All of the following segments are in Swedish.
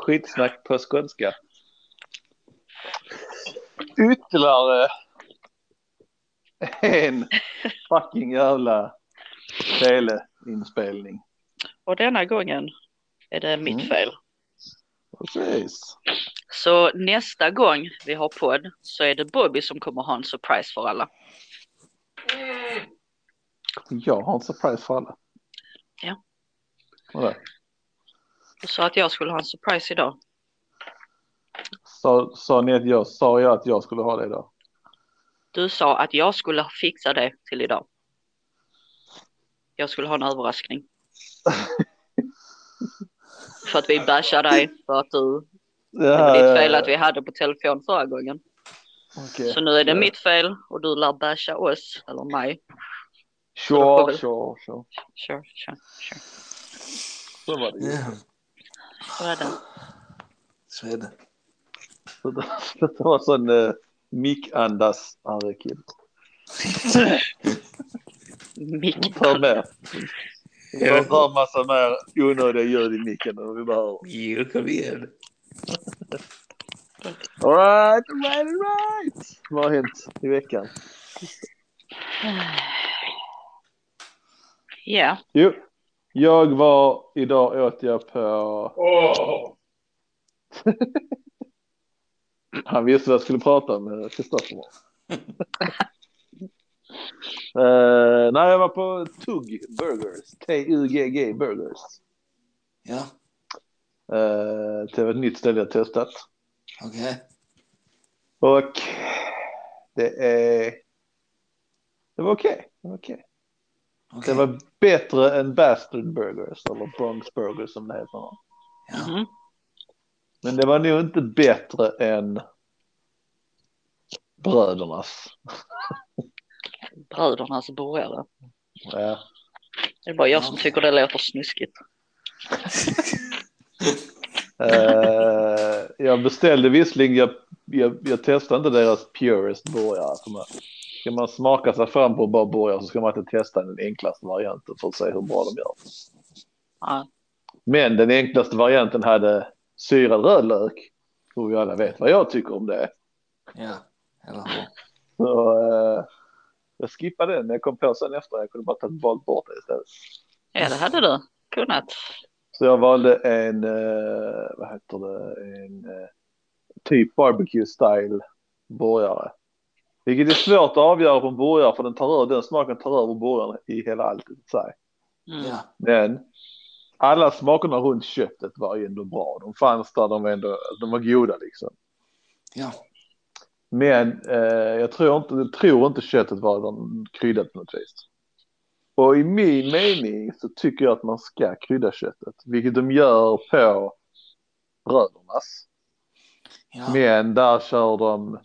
skitsnack på skånska. Ytterligare en fucking jävla teleinspelning. Och denna gången är det mitt Mm. fel. Precis. Så nästa gång vi har podd så är det Bobby som kommer ha en surprise för alla. Jag har en surprise för alla. Ja. Vadå? Du sa att jag skulle ha en surprise idag. Sa, sa ni att jag sa jag att jag skulle ha det idag? Du sa att jag skulle fixa det till idag. Jag skulle ha en överraskning. för att vi bashar dig för att du, det var ditt fel att vi hade på telefon förra gången. Okej. Så nu är det Ja. mitt fel och du lär basha oss, eller mig. Sure, sure, sure. Sure, sure, sure. Så var det. Är det. så är det. Så det var sån uh, mick-andas arg kille. Mick. För mer. Vi har en massa mer onödiga ljud i micken än vi behöver. Jo, kom igen. Alright, alright, alright. Vad har hänt i veckan? Ja, Jo, jag var idag åt jag på... Han visste vad jag skulle prata om, eh, Kristoffer. uh, nej, jag var på Tugg Burgers. T-U-G-G Burgers. Ja, Uh, det var ett nytt ställe jag testat. okej. Och det är... Det var okej. Det var okej. Okej. Det var bättre än Bastard Burgers eller Bronx Burgers som det heter. Ja, mhm. Men det var nog inte bättre än brödernas. brödernas burgare. Ja. Det är bara jag som tycker det låter snuskigt. Eh, jag beställde visserligen, jag, jag, jag testade inte deras Purest burgare. Ska man smaka sig fram på bara så ska man inte testa den enklaste varianten för att se hur bra de gör. Ja, Men den enklaste varianten hade syrad rödlök. Och vi alla vet vad jag tycker om det. ja, eller hur? Så, eh, jag skippade den, men jag kom på sen efter. Jag kunde bara ta valt bort det istället. ja det hade du kunnat. Så jag valde en, eh, vad heter det, en eh, typ barbecue style burgare. Vilket är svårt att avgöra på en burgare för den tar över, den smaken tar över burgaren i hela allt. Mm. Men alla smakerna runt köttet var ju ändå bra. De fanns där, de var, ändå, de var goda liksom. ja, Men eh, jag, tror inte, jag tror inte köttet var kryddat på något vis. Och i min mening så tycker jag att man ska krydda köttet, vilket de gör på brödernas. ja, Men där kör de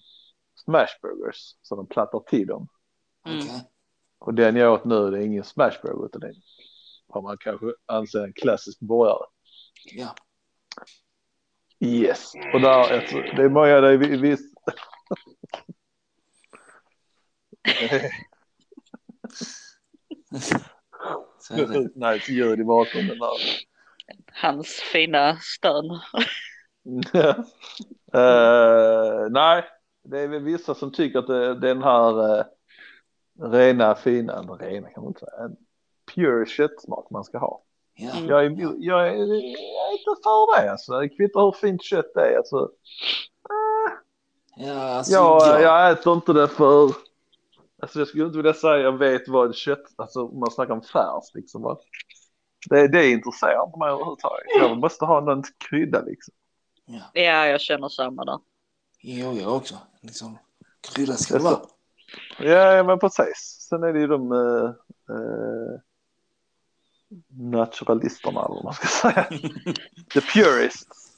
smashburgers, så de plattar till dem. Mm. Och den jag åt nu det är ingen smashburger utan det är vad man kanske anser en klassisk burgare. Ja, Yes, och där, det är många, det är vi- visst. det. nice ljud i bakgrunden där. Hans fina stön. Eh, nej, det är väl vissa som tycker att den här uh, rena, fina, rena kan man inte säga, en pure köttsmak man ska ha. Ja, Mm. Jag är, jag är, jag är inte för det alltså. Det kvittar hur fint kött det är. Alltså, ja, alltså, jag, ja. jag äter inte det för, alltså jag skulle inte vilja säga jag vet vad kött, alltså om man snackar om färs liksom. Va? Det, det intresserar inte mig överhuvudtaget. Jag måste ha någon krydda liksom. ja. Ja, jag känner samma där. Jo, jag också. Liksom, krydda ska det vara. Ja, men precis. Sen är det ju de uh, naturalisterna eller vad man ska säga. The purists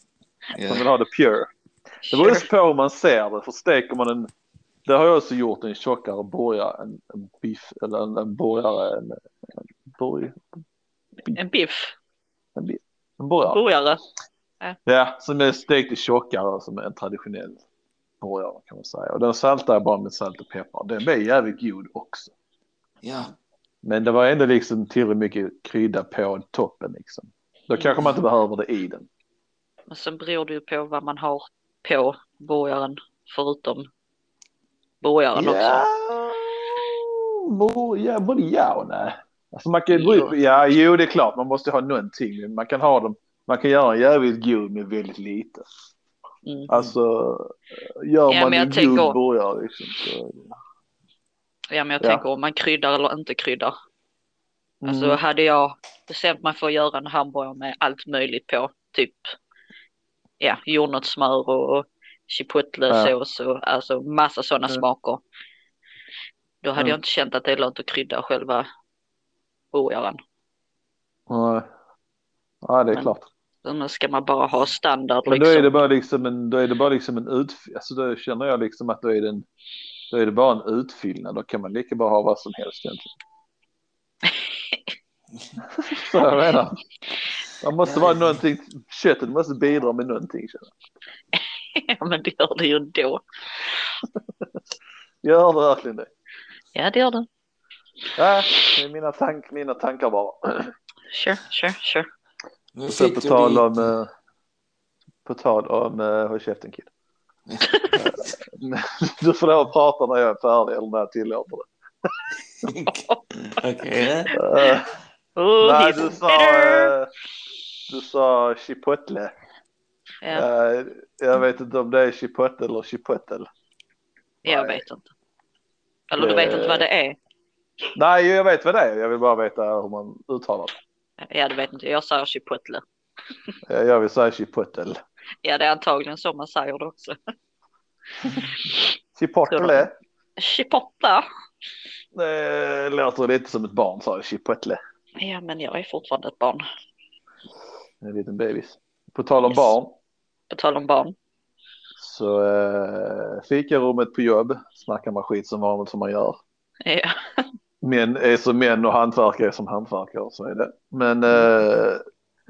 som Ja, vill ha det pure. Det beror på hur man ser det. För steker man en, det har jag också gjort, en tjockare burgare, en, en biff eller en, en burgare, en, en, burg, En biff. en, biff, en burgare. Burgare. Ja, som är stekt i tjockare som är en traditionell burgare kan man säga. Och den saltar jag bara med salt och peppar. Den blir jävligt god också. ja, Men det var ändå liksom tillräckligt mycket krydda på toppen liksom. Då kanske man inte behöver det i den. Men sen beror det ju på vad man har på burgaren förutom burgaren också. Ja, bo- ja, både ja och nej. Alltså man kan, Jo. ja, jo det är klart man måste ha någonting. Man kan ha dem, man kan göra en jävligt god med väldigt lite. Mm. Alltså gör Ja, man en tänker- god burgare liksom. Så, Ja, men jag Ja. tänker om man kryddar eller inte kryddar. Alltså Mm. hade jag bestämt mig för att göra en hamburgare med allt möjligt på, typ ja, jordnötssmör och chipotle-sås och alltså massa sådana Mm. smaker. Då hade Mm. jag inte känt att det är lönt att krydda själva burgaren. Nej. Ja det är Men klart. Då ska man bara ha standard Men då liksom. är det bara liksom en, då är det bara liksom en ut, alltså då känner jag liksom att då är det en, då är det bara en utfyllnad. Då kan man lika bra ha vad som helst egentligen. Så jag menar. Man måste vara någonting, köttet måste bidra med någonting. ja, men det gör det ju ändå. Gör det verkligen det? Ja, det gör det. Ja, det är mina, tank, mina tankar bara. Sure, sure, sure. Sen fick på du tal om, eh, på tal om, uh, håll käften kid. Du får lov att prata när jag är färdig eller när jag tillåter det. Okej. Eh, Oh, nej, du sa, eh, du sa chipotle. Ja, Eh, jag vet inte om det är chipotle eller chipotle. jag nej. vet inte. Eller du vet inte vad det är? Nej, jag vet vad det är. Jag vill bara veta hur man uttalar det. Ja, du vet inte. Jag säger chipotle. Jag vill säga chipotle. Ja, det är antagligen så man säger det också. Chipotle. Chipotle. Det låter lite som ett barn sa chipotle. Ja, men jag är fortfarande ett barn. En liten bebis. På tal om Yes. barn. På tal om barn. Så eh, fikarummet på jobb snackar man skit som vanligt som man gör. Ja, Män är som män och hantverkare är som hantverkare, så är det. Men eh,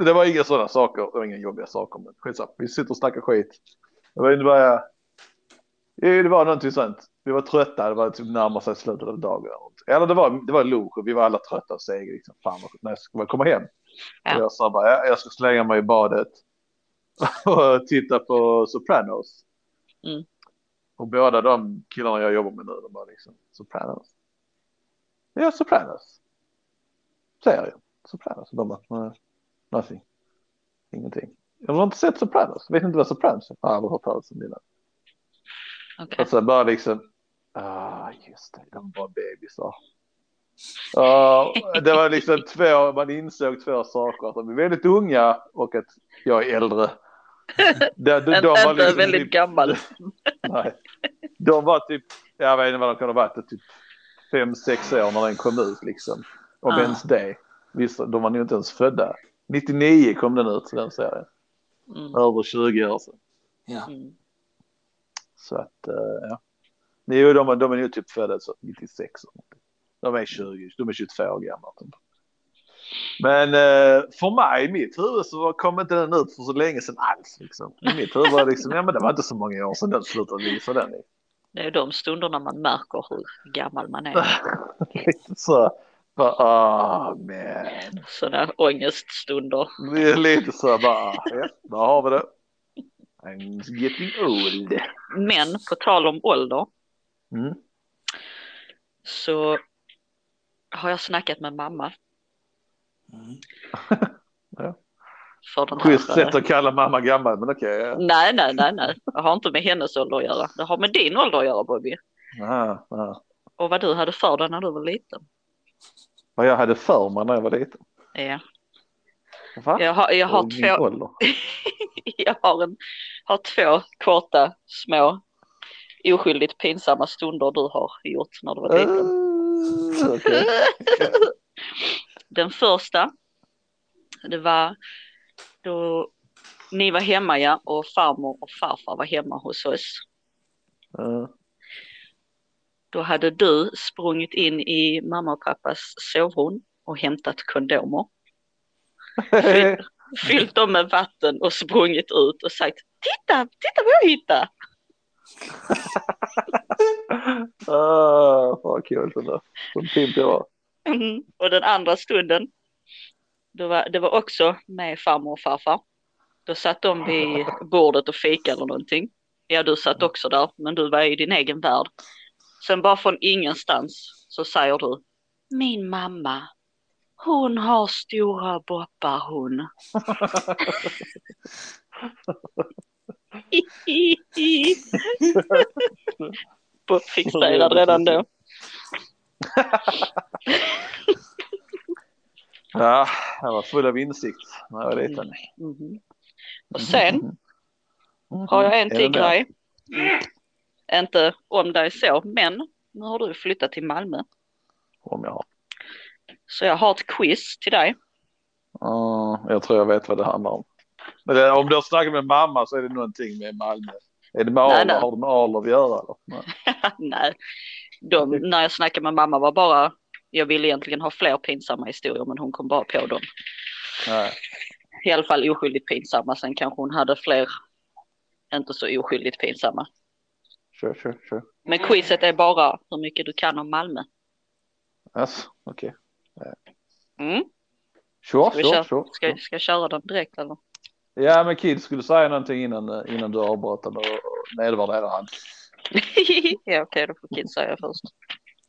det var inga sådana saker, det var inga jobbiga saker. Men skitsamma, vi sitter och snackar skit. Jag inte vad jag... Jo, det var någonting sånt. Vi var trötta, det var typ närmare sig slutet av dagen. Eller det var, det var lunch och vi var alla trötta och sega. Liksom. Fan, vad- när ska man komma hem? Ja. Och jag sa bara, ja, jag ska slänga mig i badet och titta på Sopranos. Mm. Och båda de killarna jag jobbar med nu, de bara liksom, Sopranos. Ja, Sopranos. Serien. Sopranos. De bara, nothing. Ingenting. Jag har inte sett Sopranos. Vet inte vad Sopranos är. Jag har aldrig hört talas om det. innan. Och sen bara liksom, ah just det, de var bebisar. Ja, det var liksom två, man insåg två saker. Att de är väldigt unga och att jag är äldre. De, de, de var liksom väldigt typ- gammal. Nej. De var typ, jag vet inte vad de kunde ha varit, typ fem, sex år när den kom ut liksom. Om Ah. ens det. Visst, de var nog inte ens födda. 99 kom den ut, den serien. Mm. Över 20 år sedan. Ja. Mm. Så att, eh, ja. Jo, de, de är nog typ födda så 96. eller någonting. De är 20, de är 22 år gamla. Typ. Men eh, för mig, i mitt huvud så kom inte den ut för så länge sedan alls. Liksom. I mitt huvud var det liksom, ja men det var inte så många år sedan den slutade visa den. Det är de stunderna man märker hur gammal man är. Så, bara, ah man. Sådana ångeststunder. Det är lite så bara, ja, där har vi det. I'm getting old. Men på tal om ålder Mm. så har jag snackat med mamma Mm. för den Schysst här... sätt att kalla mamma gammal, men okej. ja. Nej, nej, nej, nej. Det har inte med hennes ålder att göra. Det har med din ålder att göra Bobby. Ah, ah. Och vad du hade för dig när du var liten. Vad jag hade för mig när jag var liten. Ja. Va? Jag har, jag har Och två, jag har, en, har två korta, små, oskyldigt pinsamma stunder du har gjort när du var liten. Uh, okej. Den första, det var då ni var hemma ja och farmor och farfar var hemma hos oss. Uh, Då hade du sprungit in i mamma och pappas sovrum och hämtat kondomer. Fyllt, fyllt dem med vatten och sprungit ut och sagt titta, titta vad jag hittade. uh, vad kul där. Så pimp jag var. Mm. Och den andra stunden, det var, det var också med farmor och farfar. Då satt de vid bordet och fika eller någonting. Ja, du satt också där, men du var i din egen värld. Sen bara från ingenstans så säger du Min mamma, hon har stora boppar hon. Fixerad redan då. Ja, jag var full av insikt när jag var liten. Mhm. Och sen har jag en till grej. Mm. Inte om dig så, men nu har du flyttat till Malmö. Om jag har. Så jag har ett quiz till dig. Ja, jag tror jag vet vad det handlar om. Men det, om du har snackat med mamma så är det någonting med Malmö. Är det med Nej, nej. Har det med Arla att göra? Eller? Nej. Nej, de, när jag snackade med mamma var bara, jag ville egentligen ha fler pinsamma historier men hon kom bara på dem. Nej. I alla fall oskyldigt pinsamma, sen kanske hon hade fler inte så oskyldigt pinsamma. Kör, kör, kör. Men quizet är bara hur mycket du kan om Malmö. Alltså, okej. Mm. Kör, Ska, vi köra, kör. ska, ska jag köra den direkt eller? Ja, men Kid skulle säga någonting innan, eh, innan du avbröt eller nedvärderade han. ja okej, då får Kid säga först.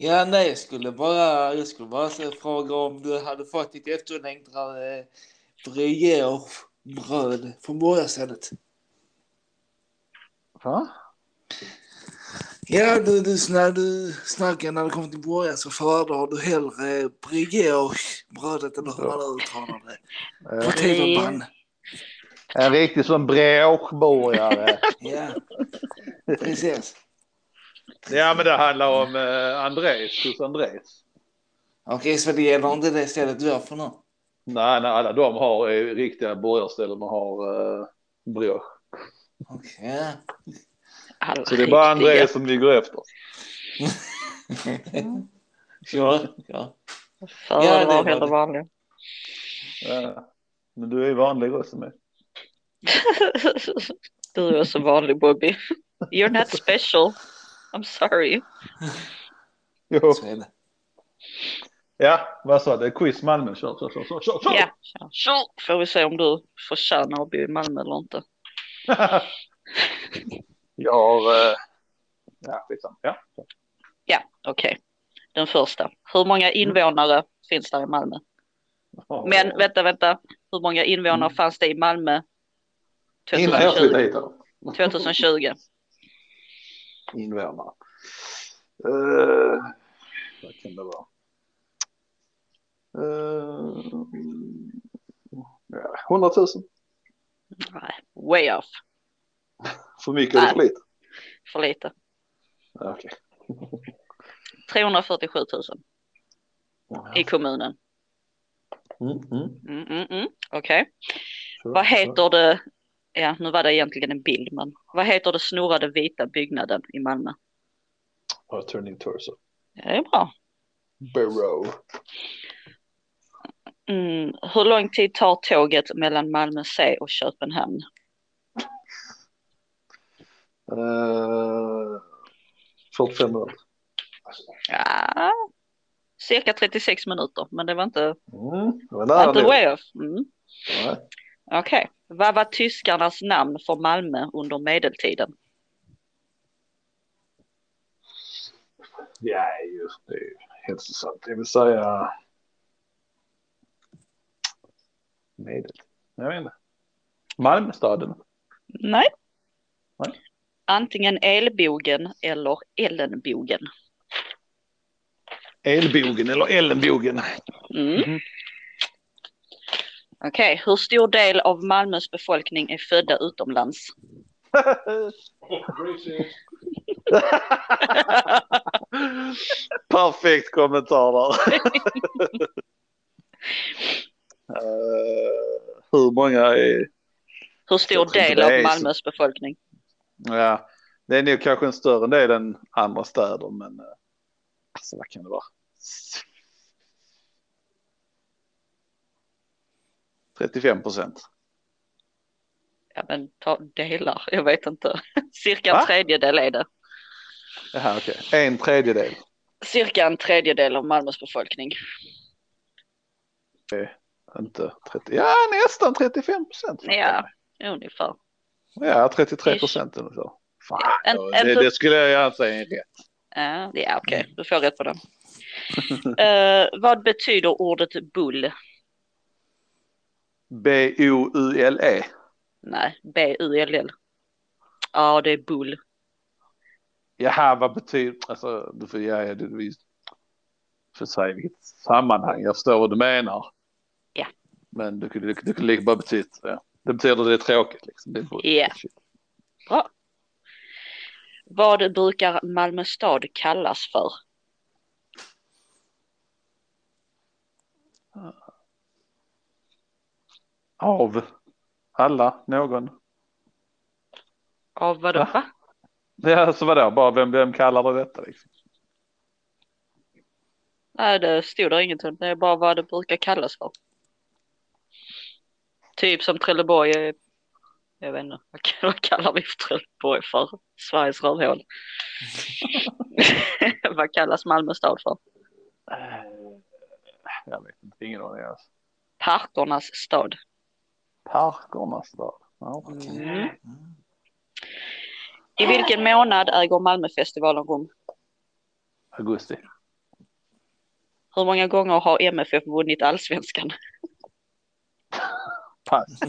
Ja, nej, jag skulle bara, jag skulle bara fråga om du hade fått ditt efterlängtade brioche-bröd från borgarstället. Va? Ja, du, du, när du snackar när du kommer till borgar så föredrar du hellre brioche-brödet eller hur man uttalar det. Eh, Potato En riktig sån bråkborgare. Ja, precis. Ja, men det handlar om eh, Andres, hos Andres. Okej, så det gäller inte det stället du har för nu? Nej, nej, alla de har eh, riktiga borgarställen och har eh, brioche. Okej. Alla Så det är bara. Andres som ligger efter. Sure, ja. Föredrar Ja, det var hellre det. vanliga. Ja. Men du är vanlig också med. du är också vanlig Bobby. You're not special. I'm sorry. Jo. Så är det. Ja, vad sa du? Quiz Malmö. Kör, kör, kör, kör, kör. Ja, kör. Kör. Får vi se om du förtjänar att bo i Malmö eller inte. Jag har... Eh... Ja, skitsamma. Ja. Ja, okej. Den första. Hur många invånare finns där i Malmö? Men vänta, vänta. Hur många invånare Mm. fanns det i Malmö Innan jag flyttade 2020? hit. Eller? 2020? Invånare. Uh, vad kan det vara? Uh, ja, 100 000. Nej, way off. För mycket eller för lite? För lite. Okej. 347 000 i kommunen. Mm, mm. Mm, mm, mm. Okej. Kör, Vad heter det? Ja, nu var det egentligen en bild, men vad heter det snurrade vita byggnaden i Malmö? Ja, Turning Torso. Ja, det är bra. Borough. Mm. Hur lång tid tar tåget mellan Malmö C och Köpenhamn? Uh, 45 minuter. Ja, cirka 36 minuter, men det var inte, Mm, det var nära way off. Mm. Okej, vad var tyskarnas namn för Malmö under medeltiden? Ja, just det. Helt sant. Jag vill säga... Medel. Jag vet inte. Malmstaden. Nej. Nej. Antingen elbogen eller ellenbogen. Elbogen eller Ellenbogen. Mm. Mhm. Okej, hur stor del av Malmös befolkning är födda utomlands? Perfekt kommentar där. Eh, hur många är... Hur stor del av Malmös befolkning? Ja, det är nog kanske en större del än andra städer, men... eh, Alltså vad kan det vara? 35 procent. Ja men ta delar, jag vet inte. Cirka Va? en tredjedel är det. Jaha, okej. En tredjedel. Cirka en tredjedel av Malmös befolkning. Inte 30. Ja, nästan 35 procent. Ja, ungefär. Ja, 33 procent så. Fan, En- då- en det, det skulle jag gärna säga är rätt. Ja, det är okej, du får rätt på den. Eh, vad betyder ordet bull? B-O-U-L-E. Nej, B-U-L-L. Ja, det är bull. Jaha, vad betyder, alltså du får ge det, får säga vilket sammanhang, jag förstår vad du menar. Ja. Men du kunde, du lika bara betyda, ja. det betyder det är tråkigt liksom. Det är. Ja. Bra. Vad brukar Malmö stad kallas för? Av alla, någon. Av vadå? Va? Det är alltså vadå, bara vem, vem kallar det detta liksom? Nej, det stod där ingenting. Det är bara vad det brukar kallas för. Typ som Trelleborg. är- Jag vet inte, vad kallar vi för Trelleborg för? Sveriges rövhål. vad kallas Malmö stad för? Eh, Jag vet inte, ingen aning alls. Parkernas stad. Parkernas stad. Ja. Mm. I vilken månad äger Malmöfestivalen rum? Augusti. Hur många gånger har MFF vunnit allsvenskan? Pass.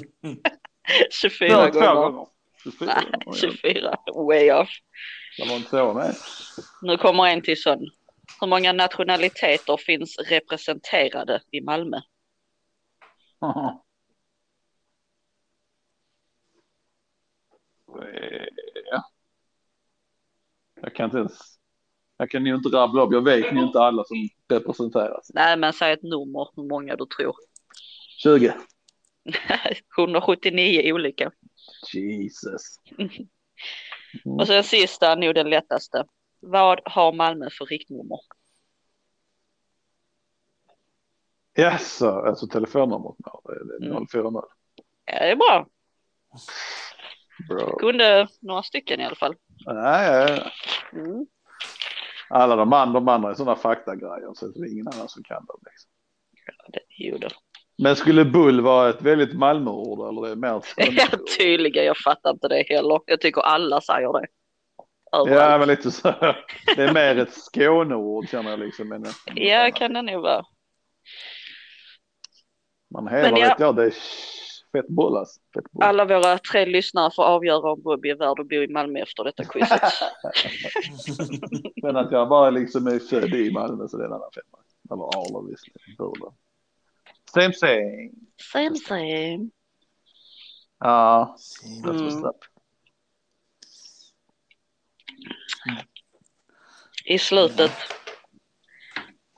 24 Två, två gånger. gånger. 24 Nej, gånger. 24. Way off. Det var inte så med. Nu kommer en till sån. Hur många nationaliteter finns representerade i Malmö? Jag kan inte ens. Jag kan ju inte rabbla upp. Jag vet ju inte alla som representeras. Nej, men säg ett nummer, hur många du tror. 20. 179 olika. Jesus. Och sen sista, nog den lättaste. Vad har Malmö för riktnummer? Jaså, alltså telefonnumret? Ja, det är Mm. 040. Ja, det är bra. Bro. Kunde några stycken i alla fall. Nej, ja, ja. Mm. alla de andra, de andra är sådana faktagrejer så det är ingen annan som kan dem. Liksom. Det gjorde. Men skulle bull vara ett väldigt Malmöord eller det är mer Ja, tydligen. Jag fattar inte det heller. Jag tycker alla säger det. Ja, Överallt. men lite så. Det är mer ett Skåneord känner jag liksom. Men, Ja, kan det nog vara. Man hela Men ja. vet jag, det är fett bull alltså. Fett bull. Alla våra tre lyssnare får avgöra om Bobby är värd att bo i Malmö efter detta quizet. Men att jag bara liksom är född i Malmö så det är en annan femma. Eller Arlöv visserligen. Same same. Same same. Ja, what's Mm. I slutet,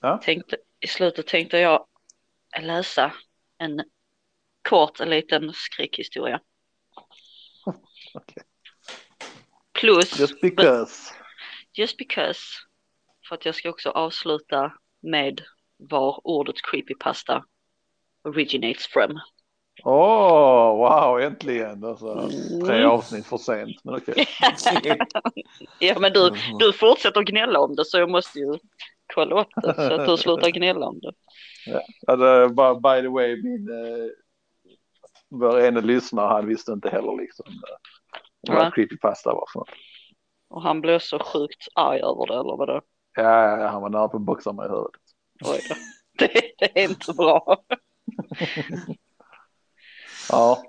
Ja. tänkte, I slutet tänkte jag läsa en kort liten skräckhistoria. Okej. Plus, Just because. just because, för att jag ska också avsluta med var ordet creepypasta originates from. Åh, wow, äntligen. Alltså, tre Mm. avsnitt för sent, men okej. Ja men du, du fortsätter gnälla om det så jag måste ju kolla upp det så att du slutar gnälla om det. Alltså, bara by the way, min, eh, vår ene lyssnare, han visste inte heller liksom eh, vad Nej. creepypasta var för något. Och han blev så sjukt arg över det eller vadå? Ja, ja, ja, han var nära på att boxa mig i huvudet. Oj då. Det, det är inte bra. Ja,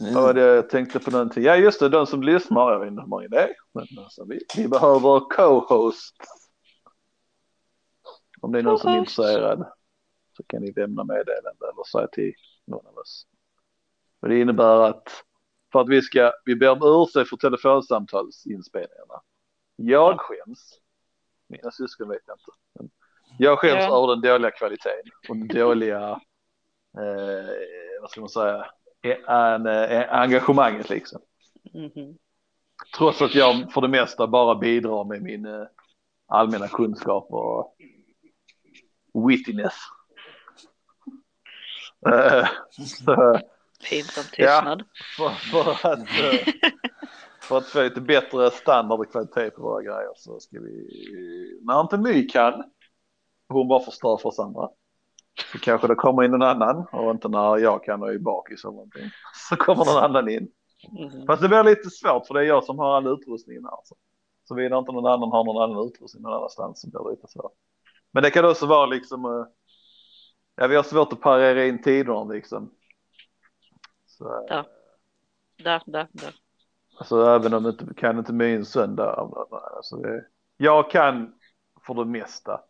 vad var det jag tänkte på någonting? Ja, just det, de som lyssnar, jag vet inte hur många det är, men alltså, vi, vi behöver co-host. Om det är någon som är intresserad så kan ni lämna meddelande eller säga till någon av oss. Men det innebär att för att vi ska, vi ber om ursäkt för telefonsamtalsinspelningarna. Jag skäms, mina syskon vet jag inte. Jag skäms Ja. över den dåliga kvaliteten och den dåliga, eh, vad ska man säga, en, eh, engagemanget liksom. Mhm. Trots att jag för det mesta bara bidrar med min eh, allmänna kunskap och wittiness. Eh, så, Ja. tystnad. för, för, att, eh, för att få lite bättre standard och kvalitet på våra grejer så ska vi, när inte My kan, hon bara förstör för oss andra. Så kanske det kommer in någon annan och inte när jag kan och är bakis eller någonting. Så kommer någon annan in. Mm. Fast det blir lite svårt för det är jag som har all utrustningen här. Så. Såvida inte någon annan har någon annan utrustning någon annanstans så blir det lite svårt. Men det kan också vara liksom, eh, ja vi har svårt att parera in tiderna liksom. Så, Där. Där, där, där. alltså även om det inte kan inte min söndag. Alltså det, jag kan för det mesta.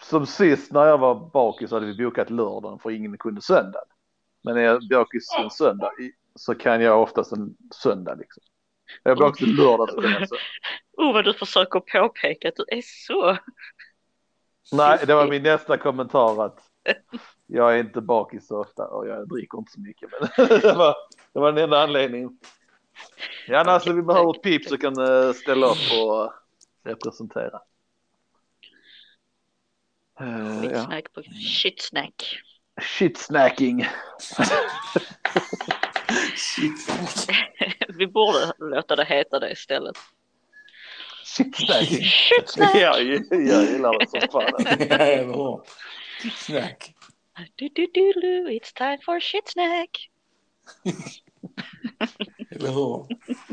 Som sist när jag var bakis hade vi bokat lördagen för ingen kunde söndag. Men är jag bakis en söndag så kan jag oftast en söndag liksom. Är jag bakis en lördag så kan jag söndag. Oh, vad du försöker påpeka att du är så. Nej, det var min nästa kommentar att jag är inte bakis så ofta och jag dricker inte så mycket. Men det, var, det var den enda anledningen. Ja, annars vi behöver ett pip så kan eh, ställa upp och representera. Uh, ja. Skitsnack på shitsnack. Shitsnacking. Shit. Vi borde låta det heta det istället. Shitsnacking. Shitsnack! jag, jag gillar det som fan. Ja, eller hur? Snack. Du, du, du, du, it's time for shitsnack. Eller hur?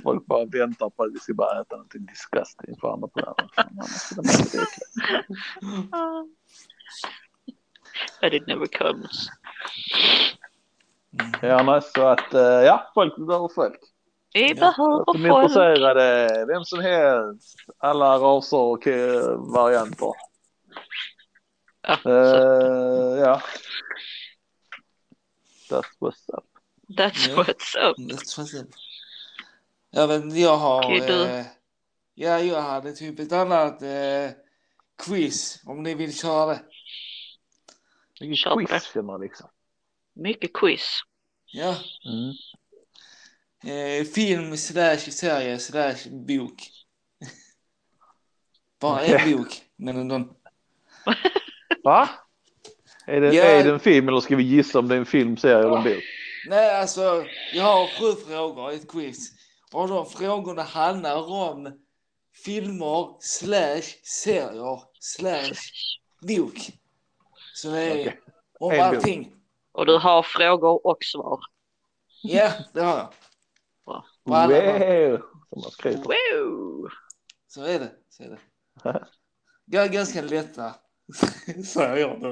Folk bara väntar på att vi ska bara äta någonting disgusting på andra programmet. But it never comes. Ja, nej, så att eh, ja, folk behöver folk. Vi behöver Som är folk. intresserade, vem som helst, alla raser och varianter. Ja, så, Eh, ja. That's what's up. that's Ja. what's up. That's what's up. Ja, men jag har... Eh, ja, jag hade typ ett annat eh, quiz om ni vill köra det. Vilket Kör det. quiz jag liksom. Mycket quiz. Ja. Mm. Eh, film slash serie slash bok. Bara en bok. Men ändå. Va? Är det, Ja. är det en film eller ska vi gissa om det är en film, serie eller en bok? Nej, alltså. Jag har sju frågor i ett quiz. Och de frågorna handlar om filmer slash serier slash bok. Så det är Okej. om En bok. allting. Och du har frågor och svar. Ja, det har jag. Bra. Wow! Som man skryter. Wow! Så är det. Så är det. Jag är ganska lätta. Säger jag då.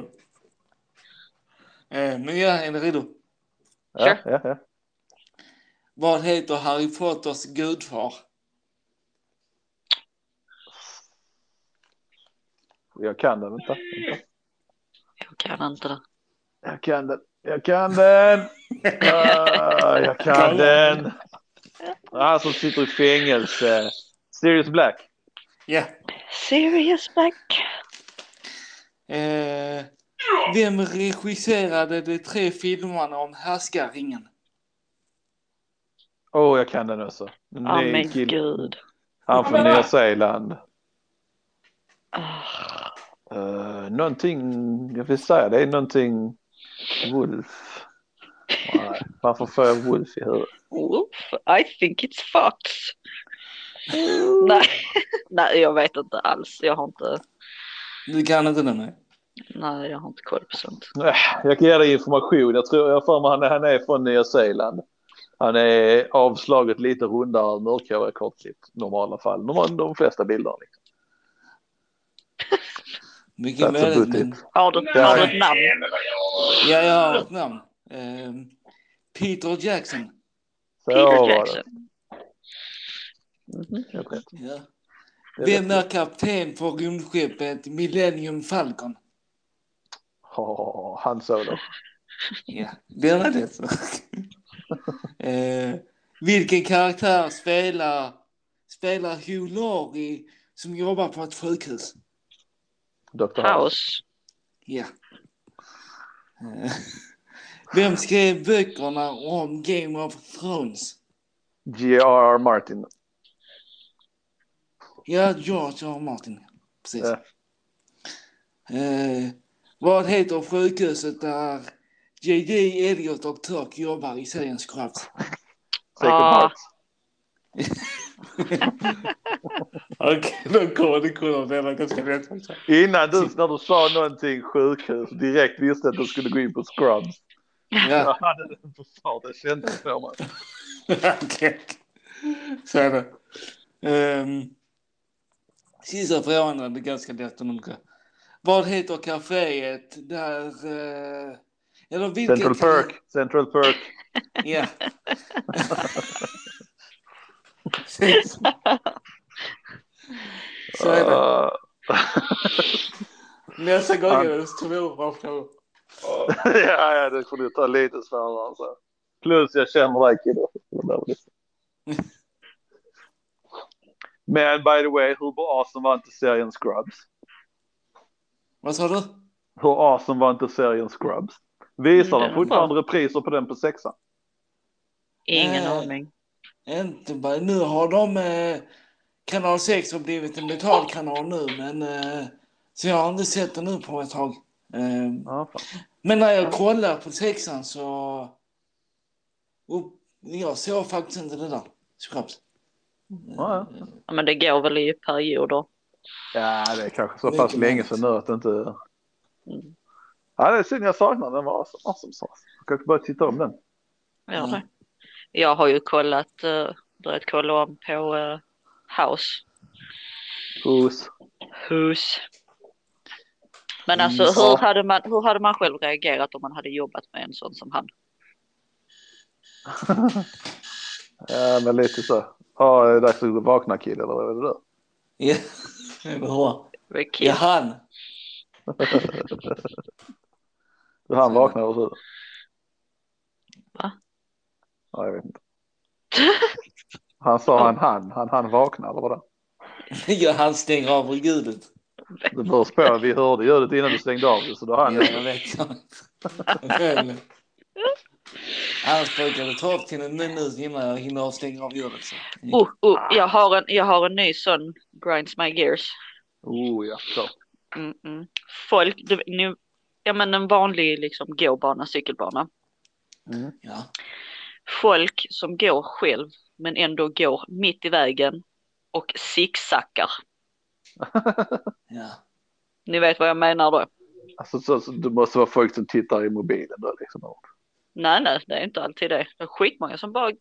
Eh, Men ja, är ni redo? Ja, ja, ja. Vad heter Harry Potters gudfar? Jag kan den, vänta. Jag kan inte det. Jag kan den. Jag kan den. Ah, jag kan den. Han som sitter i fängelse. Sirius Black. Ja. Serious Black. Eh, vem regisserade de tre filmerna om Härskaringen? Åh, oh, jag kan den också. Ja Ny men kille. gud. Han från Nya Zeeland. Uh, någonting, jag vill säga det är någonting Wolf. Nej, varför får jag Wolf i huvudet? Wolf, I think it's Fox. Nej. Nej, jag vet inte alls. Jag har inte, Du kan inte den? Nej. Nej, jag har inte koll på sånt. Jag kan ge dig information. Jag tror jag för mig han är, han är från Nya Zeeland. Han är avslaget lite rundare, mörkhårig, kortklippt. Normala fall. De, de flesta bilder. Liksom. Mycket möjligt. Men... Har du, Ja. har du ett namn? Ja, jag har ett namn. Eh, Peter Jackson. Så Peter var det. Jackson. Mhm. Helt rätt. Ja. Vem är kapten på rymdskeppet Millennium Falcon? Åh, han Solo. Ja, är rätt. eh, vilken karaktär spelar, spelar Hugh Laurie som jobbar på ett sjukhus? Dr. House. Ja. Eh, vem skrev böckerna om Game of Thrones? G.R.R. Martin. Ja, George R. Martin. Precis. Ja. Eh, vad heter sjukhuset där J.J. Elliot och Turk jobbar i serien Scrubs? Second Ah. Okej, då kommer du kunna det var ganska faktiskt. Innan du, när du sa någonting sjukhus, direkt visste att du skulle gå in på Scrubs. Jag Ja, hade den på det kändes mig. okej. Så är det. Um, sista frågan är ganska lätt att numra. Vad heter kaféet där... Eller vilket... Central Perk, Central Perk. Ja. Så är det. Nästa gång är det frågor. ja, ja, det får du ta lite svårare. Alltså. Plus jag känner dig lite- Men by the way, hur bra Awesome var inte serien Scrubs? Vad sa du? Hur awesome var inte serien Scrubs? Visar Mm, de fortfarande repriser på den på sexan? Ingen Nej. aning. Inte bara, nu har de eh, kanal 6 har blivit en betalkanal nu men eh, så jag har inte sett den nu på ett tag. Eh, Ja, fan. men när jag kollar på sexan så och jag såg faktiskt inte det där. Scrubs. Ja, Ja, men det går väl i perioder. Ja, det är kanske så pass länge sedan nu att det inte... Mm. Ja, det är synd jag saknar den. var awesome, awesome sauce. Jag kanske börja titta om den. Gör Ja. det. Jag har ju kollat, uh, börjat kolla om på eh, House. Hus. Hus. Men Mm, alltså ja. hur hade, man, hur hade man själv reagerat om man hade jobbat med en sån som han? Ja, men lite så. Ja, det är dags att vakna kille, eller vad är det där? Det är Ja, kul. han. Hur han vaknar och så. Va? Ja, jag vet inte. Han sa han han, han han vaknar eller vadå? Ja, han stänger av ljudet. Det beror på, vi hörde ljudet innan du stängde av det så då han Ja, jag. Annars brukar det ta upp till en minut innan jag hinner stänga av ljudet. Oh, oh, jag, har en, jag har en ny sån grinds my gears. Oh ja, så. Mm -mm. Folk, du, nu, ja men en vanlig liksom gåbana, cykelbana. Mm. Ja. Folk som går själv men ändå går mitt i vägen och zigzaggar. ja. Ni vet vad jag menar då? Alltså så, så, det måste vara folk som tittar i mobilen då liksom. Nej, nej, det är inte alltid det. Det är skitmånga som bara,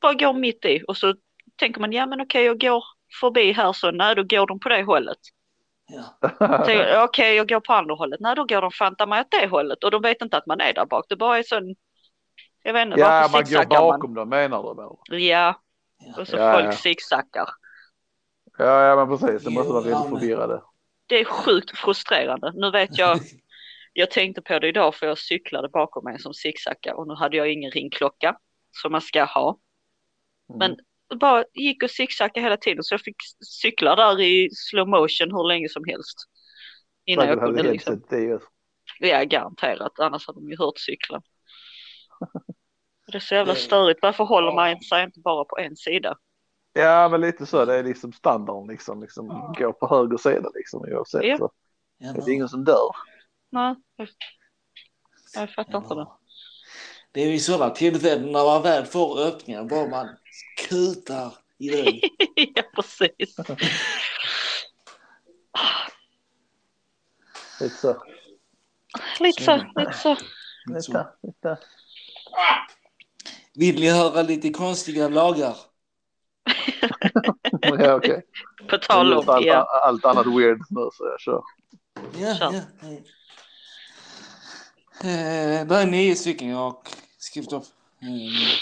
bara går mitt i och så tänker man, ja men okej, jag går förbi här så, nej då går de på det hållet. Ja. Tänker, Okej, jag går på andra hållet, nej då går de fanta mig åt det hållet och de vet inte att man är där bak. Det bara är sån, jag vet inte, Ja, varför man går man? bakom dem menar du väl? Ja, och så Ja, folk ja. zigzaggar. Ja, ja men precis. Det måste vara väldigt förvirrade. Det är sjukt frustrerande. Nu vet jag, jag tänkte på det idag för jag cyklade bakom mig som zigzaggar och nu hade jag ingen ringklocka som man ska ha. Mm. Men bara gick och zigzaggade hela tiden så jag fick cykla där i slow motion hur länge som helst. Innan jag kunde liksom, sett det. ja garanterat, annars hade de ju hört cykeln. Det är så jävla störigt, varför håller man sig inte bara på en sida? Ja, men lite så. Det är liksom standarden liksom. liksom gå på höger sida liksom oavsett. Ja. Så. Det är ingen som dör. Nej, jag, jag fattar inte det. Ja. Det är vid sådana tillfällen när man väl får öppningar bara man kutar i den. ja, precis. Lite så. Lite så, lite så. Lite, lite. Vill ni höra lite konstiga lagar? Ja, okej. På tal om, allt, ja. allt annat weird nu så jag kör. Ja, Kör. ja. Eh, det är nio stycken jag har skrivit upp. Eh,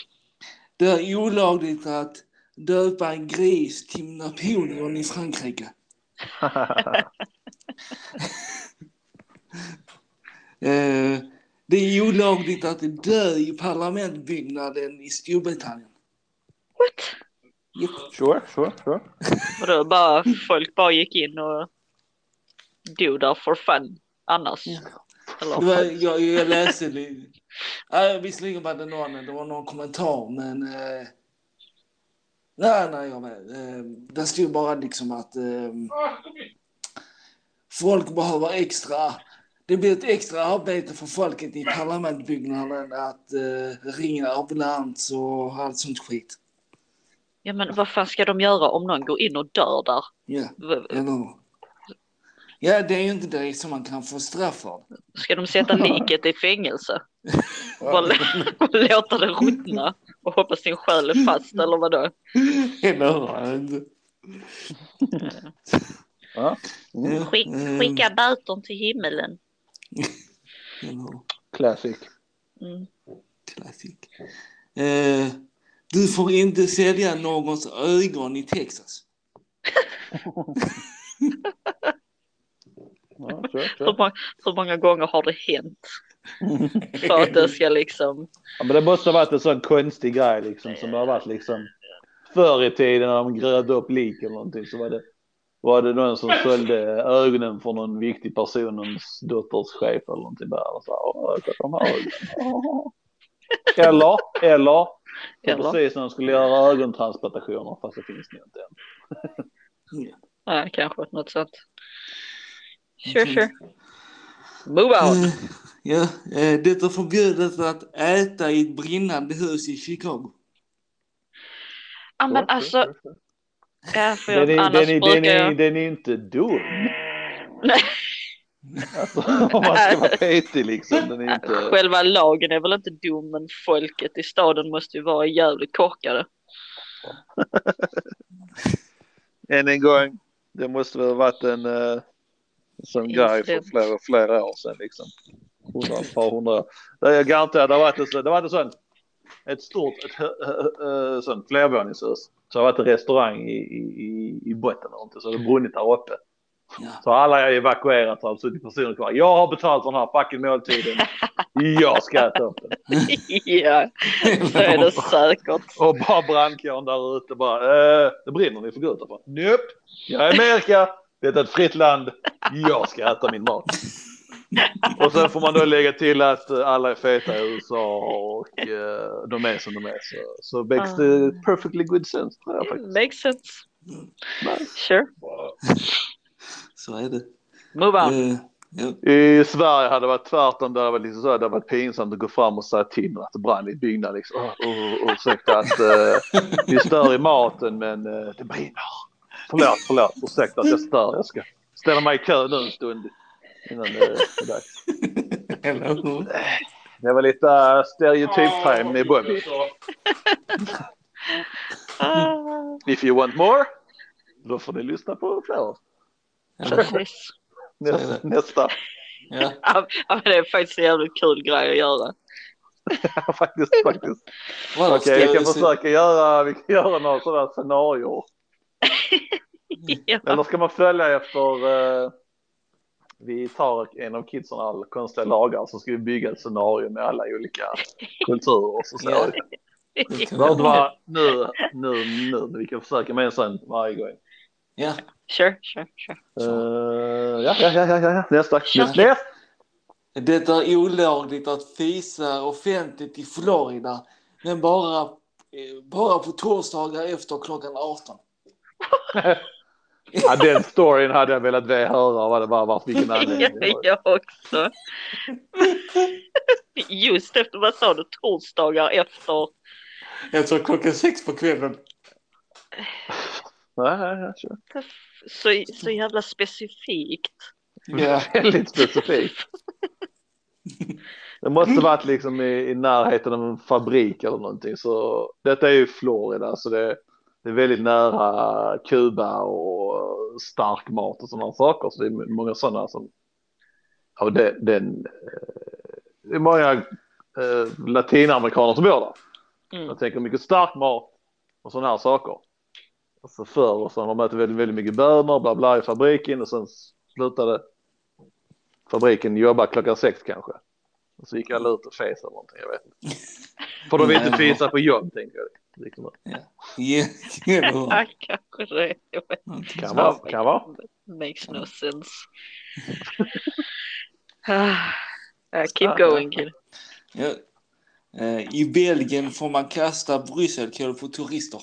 det är olagligt att döpa en gris till Napoleon i Frankrike. Eh, det är olagligt att dö i parlamentbyggnaden i Storbritannien. What? Japp. Sure, sure, sure. Och då bara, folk bara gick in och dog där for fun annars. Ja. Var, jag, jag läste lite. Ja, visserligen var det någon, det var någon kommentar men eh, nej, nej, jag vet. Eh, det stod bara liksom att eh, folk behöver extra, det blir ett extra arbete för folket i parlamentbyggnaden att eh, ringa ambulans och allt sånt skit. ja men vad fan ska de göra om någon går in och dör där? Ja, eller? Ja, det är ju inte direkt som man kan få straff för. Ska de sätta liket i fängelse? Bara låta det ruttna och hoppas din själ är fast eller vadå? Eller hur? Ja. Mm. Skick, Mm. skicka böter till himmelen. Classic. Mm. Classic. Eh, du får inte sälja någons ögon i Texas. Ja, kör, Hur, kör. många, hur många gånger har det hänt? För att det ska liksom... Ja, men det måste ha varit en sån konstig grej liksom som det har varit liksom förr i tiden när de grävde upp lik eller någonting så var det var det någon som sålde ögonen för någon viktig person, någons dotters chef eller någonting där. Och så, de här. Eller, eller, Eller? precis när de skulle göra ögontransplantationer fast det finns det inte än. Ja, kanske något sånt. Sure, sure. Move on. Eh, ja, eh, det är förbjudet att äta i ett brinnande hus i Chicago. Ja, men alltså, ja, för Den är, annars den, är, den, är, jag... den är inte dum. Nej. Alltså, om man ska vara petig liksom. Den är inte... Själva lagen är väl inte dum, men folket i staden måste ju vara jävligt korkade. Än en gång, det måste väl ha varit en uh, sån grej för flera, flera år sedan liksom. Hundra, ett par hundra är garanterat, det en sån- det har varit en sån, ett stort, ett hö, sånt flervåningshus. Så har det varit en restaurang i, i, i- botten eller inte, så det har brunnit där uppe. Ja. Så alla har evakuerat och har suttit personer kvar. Jag har betalt för den här fucking måltiden. Jag ska äta upp den. ja, så är det säkert. Och bara brandkåren där ute bara, eh, det brinner, ni får gå ut härifrån. Nope, jag är i Amerika, det är ett fritt land, jag ska äta min mat. Och sen får man då lägga till att alla är feta i USA och eh, de är som de är. Så, så makes the perfectly good sense tror jag faktiskt. Makes sense. Nej. Sure. Så är det. Move on. Eh, ja. I Sverige hade det varit tvärtom, det hade varit, liksom så, här, det hade varit pinsamt att gå fram och säga till att det brann i byggnaden. Liksom. Oh, oh, oh, ursäkta att eh, vi stör i maten men eh, det brinner. Förlåt, förlåt, ursäkta att jag stör. Jag ska ställa mig i kö nu en stund innan det är dags. Eller hur? Det var lite uh, stereotyp-time med Bobby. Ah, If you want more, då får ni lyssna på fler. precis. Nästa. nästa. Ja. Ja, men det är faktiskt en jävligt kul grej att göra. faktiskt, faktiskt. Okej, vi ska kan försöka göra, vi kan göra några sådana scenarier. Ja. Eller ska man följa efter, eh, vi tar en av kidsen all konstiga lagar så ska vi bygga ett scenario med alla olika kulturer. Så så. Ja. Det behöver vara nu, nu, nu. Vi kan försöka med en sån varje gång. Ja. Sure, sure, sure. Uh, ja, ja, ja, ja, ja, nästa. Nästa. nästa. Det är olagligt att fisa offentligt i Florida, men bara, eh, bara på torsdagar efter klockan 18. Ja, den storyn hade jag velat höra vad det var, varför vilken anledning var. jag också. Just efter, vad sa du, torsdagar efter? Efter klockan sex på kvällen. Så, så jävla specifikt. Ja. Väldigt specifikt. Det måste varit liksom i, i närheten av en fabrik eller någonting. Så detta är ju Florida så det, det är väldigt nära Kuba och stark mat och sådana saker. Så det är många sådana som ja, det, den, eh, det är många eh, latinamerikaner som bor där. Mm. Jag tänker mycket stark mat och sådana här saker. Alltså förr och så har de ätit väldigt, väldigt mycket bönor bla bla i fabriken och sen slutade fabriken jobba klockan sex kanske. Och så gick alla ut och fes eller någonting, jag vet inte. För de vill inte fisa på jobb tänker jag. Ja. Ja. eller hur? Ja, kanske det. Kan vara, kan vara. Makes no sense. Ah, ja, keep going kid. Ja. Eh, I Belgien får man kasta brysselkål på turister.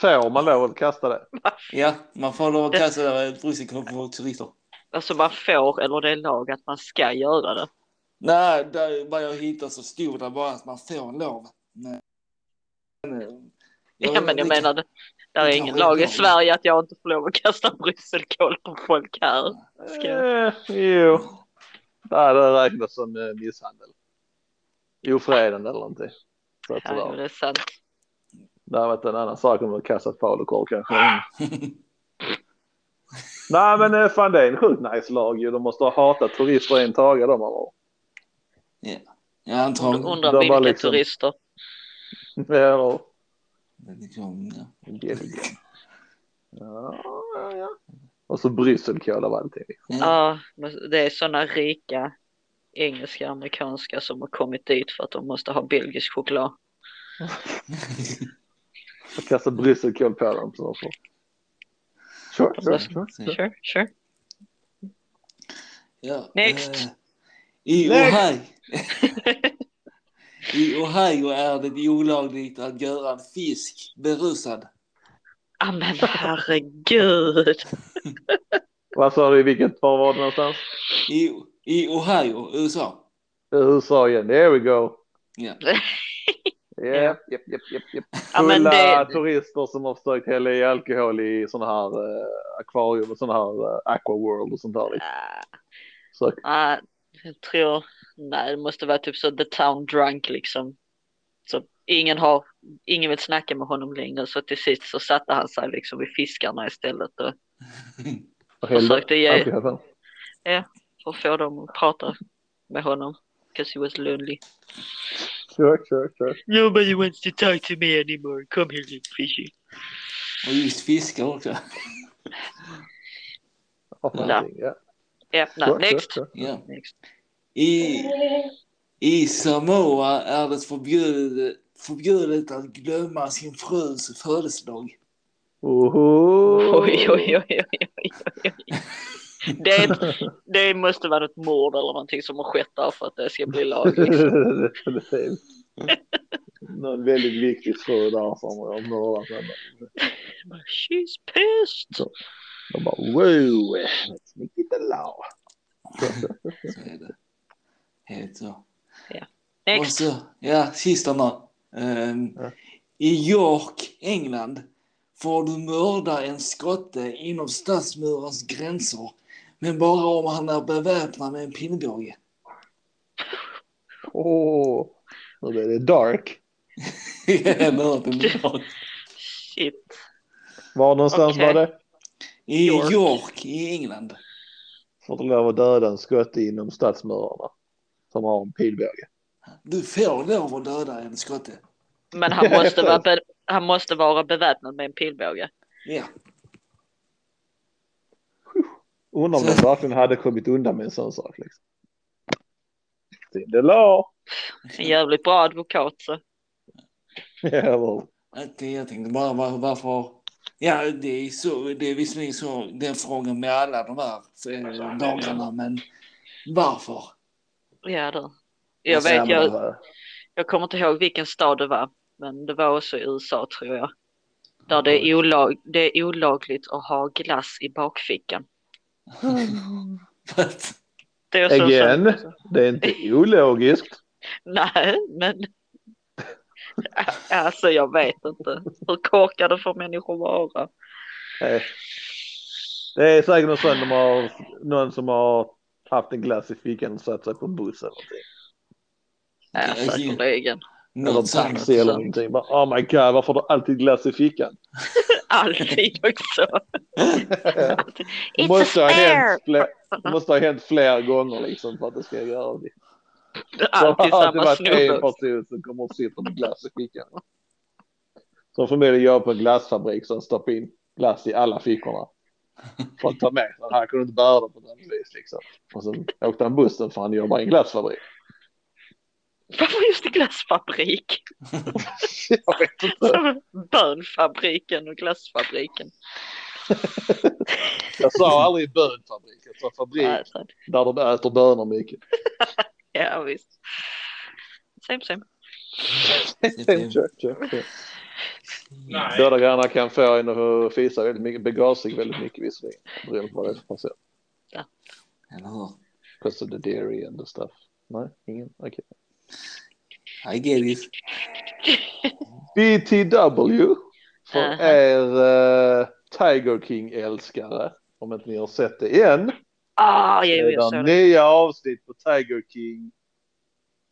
Får man lov att kasta det? Ja, man får lov att kasta brysselkål på turister. Alltså man får, eller det är lag att man ska göra det. Nej, där, vad jag hittade så stod det bara att man får lov. Nej. Men, Ja, men jag det kan- menar, det, Det är Det ingen lag i. Sverige att jag inte får lov att kasta brysselkål på folk här. Ska jag? Eh, jo, det hade räknats som eh, misshandel. Ofredande eller någonting. Så att Ja, det är sant. Det hade varit en annan sak om man kastat falukorv kanske. Nej men eh, fan det är en sjukt nice lag ju. De måste ha hatat turister en taga de har varit. Ja, antagligen. Undrar vilka var liksom- turister. Ja, Liksom, ja. Belgien. Ja, ja, ja. Och så brysselkål av allting. Ja. Ja, men det är sådana rika engelska amerikanska som har kommit dit för att de måste ha belgisk choklad. Och kasta brysselkål på dem. Så så. Sure, sure, sure. Sure, sure. Ja, Next. eh, I Next. I Ohio är det olagligt att göra en fisk berusad. Ja men herregud. Vad sa du, i vilket, var var det någonstans? I, I Ohio, USA. USA igen, there we go. Ja. Japp, japp, japp, japp, japp. Ja, Fulla det- turister som har försökt hälla i alkohol i sådana här eh, akvarium och sådana här uh, aquaworld och sånt där. Liksom. Så, Ja, jag tror, nej det måste vara typ så the town drunk liksom. Så ingen har, ingen vill snacka med honom längre så till sist så satte han sig liksom vid fiskarna istället och Försökte ge- alkohol. för att få dem att prata med honom. Because he was lonely. Sure, sure, sure. Nobody wants to talk to me anymore. Come here little fishy. Och just fiskar också. Ja, Ja. ja. Ja, Sure, next. sure, sure. Ja. next. I, I Samoa är det förbjudet, förbjudet att glömma sin frus födelsedag. Oho. Oj, oj, oj, oj, oj, oj. Det, det måste vara ett mord eller någonting som har skett där för att det ska bli lagligt. Någon väldigt viktig fru där som har mördat henne. She's pissed. De bara wow, let's make it a law. Så är det. Helt så. Och så, ja, sista nu. Ehm, Ja. I York, England, får du mörda en skotte inom stadsmurens gränser, men bara om han är beväpnad med en pilbåge. Åh, nu blir det dark. Hört en dag. Shit. Var någonstans Okej. var det? I York. York. i England. Får du lov att döda en skotte inom stadsmurarna som har en pilbåge. Du får lov att döda en skotte. Men han måste, vara be- han måste vara beväpnad med en pilbåge. Ja. Undrar om de verkligen hade kommit undan med en sån sak. Liksom. Det la. En jävligt bra advokat så. Inte, jag tänkte bara var, varför... Ja, det är, så, det är visserligen så den frågan med alla de här eh, lagarna, men varför? Ja du. Jag vet, jag, jag... jag kommer inte ihåg vilken stad det var. Men det var också i USA tror jag. Där det är, olag, det är olagligt att ha glass i bakfickan. Det är så Again? sant. Det är inte ologiskt. Nej, men alltså jag vet inte. Hur korkade får människor vara? Nej. Det är säkert någon, sån de har, någon som har haft en glass i fickan och satt sig på en buss eller någonting. Ja, säkerligen. Eller Något taxi eller någonting. Bara, oh my god, varför har du alltid glass i fickan? Alltid också. det, måste ha hänt fler, det måste ha hänt fler gånger liksom för att det ska göra det. Alltid det har alltid samma varit en snubbe. person som kommer och sitter med glass i fickan. Som förmodligen jobbar på en glassfabrik som stoppar in glass i alla fickorna. För att ta med sig. Han kunde inte bära det på annat vis liksom. Och sen åkte han bussen för han jobbar i en glassfabrik. Varför just i glassfabrik? Jag vet inte. Bönfabriken och glassfabriken. Jag sa aldrig bönfabrik. Jag sa fabrik Nej, så- där de äter bönor mycket. Ja visst. Same same. Kör, kör, kör. Båda grejerna kan få en att fisa väldigt mycket, bega sig väldigt mycket visserligen. Beroende på vad det är för person. Eller hur? Because of the dairy and the stuff. Nej, ingen? Okej. I get it. BTW. för Aha. er eh, Tiger King-älskare, om inte ni har sett det än, Ah, jag det såg det. nya avsnitt på Tiger King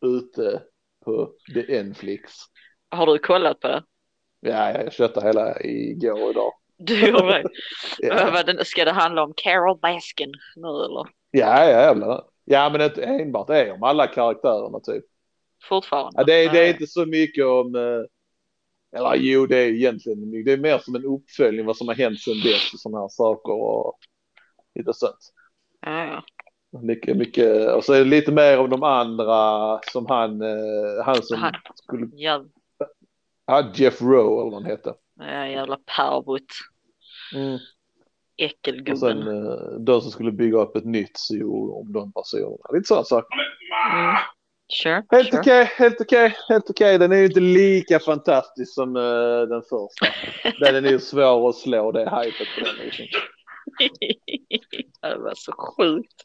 ute på The Netflix. Har du kollat på det? Ja, jag köpte hela igår och idag. Du gjorde det? Ja, Ska det handla om Carol Baskin nu eller? ja jävlar. Ja, men inte enbart det är om alla karaktärerna typ. Fortfarande? Ja, det, är, det är inte så mycket om, eh, eller jo det är egentligen, det är mer som en uppföljning vad som har hänt sedan dess och sådana här saker och lite sånt. Ja, ja. Mycket, mycket, och så är det lite mer om de andra som han, eh, han som Han. skulle, Jäv, ja Jeff Rowe eller vad han hette. ja, jävla pervot. Mm. Och Äckelgubben. sen eh, de som skulle bygga upp ett nytt zoo om de personerna. Lite sådana saker. Mm. Sure, Helt sure. okej, helt okej, helt okej. Den är ju inte lika fantastisk som eh, den första. Den är ju svår att slå det hypet på den liksom. det var så sjukt.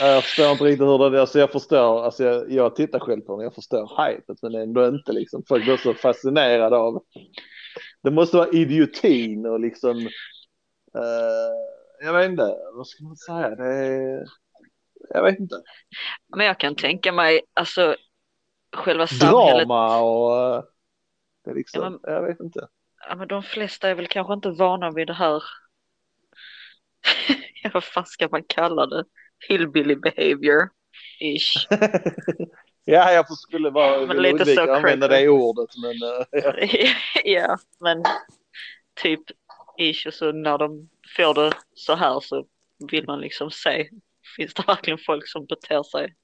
Jag förstår inte riktigt hur det är. Alltså jag förstår, alltså jag, jag tittar själv på den, jag förstår hypet men ändå inte liksom. Folk blir så fascinerade av. Det måste vara idiotin och liksom. eh, jag vet inte, vad ska man säga? Det jag vet inte. Men jag kan tänka mig, alltså själva samhället. Drama och. eh, det liksom, Ja, men- jag vet inte. Ja, men de flesta är väl kanske inte vana vid det här. ja, vad fan ska man kalla det? Hillbilly behavior. Ish. ja, jag skulle vara Men lite så använda creepy. det ordet men eh, ja. ja, men typ ish och så när de får det så här så vill man liksom se. Finns det verkligen folk som beter sig?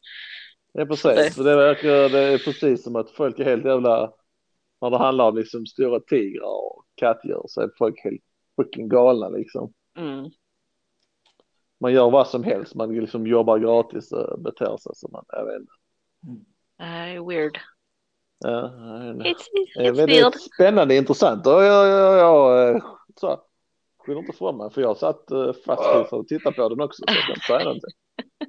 Ja Det- precis, för det verkar det är precis som att folk är helt jävla, när det handlar om liksom stora tigrar och kattdjur så är folk helt fucking galna liksom. Mm. Man gör vad som helst, man liksom jobbar gratis och beter sig som man, jag vet inte. Uh, weird. Ja. It's, Det är it's weird. väldigt spännande, intressant och jag, jag, jag, eh, så, skyller inte från mig för jag satt eh, fast för att titta på den också så jag kan inte säga någonting. Men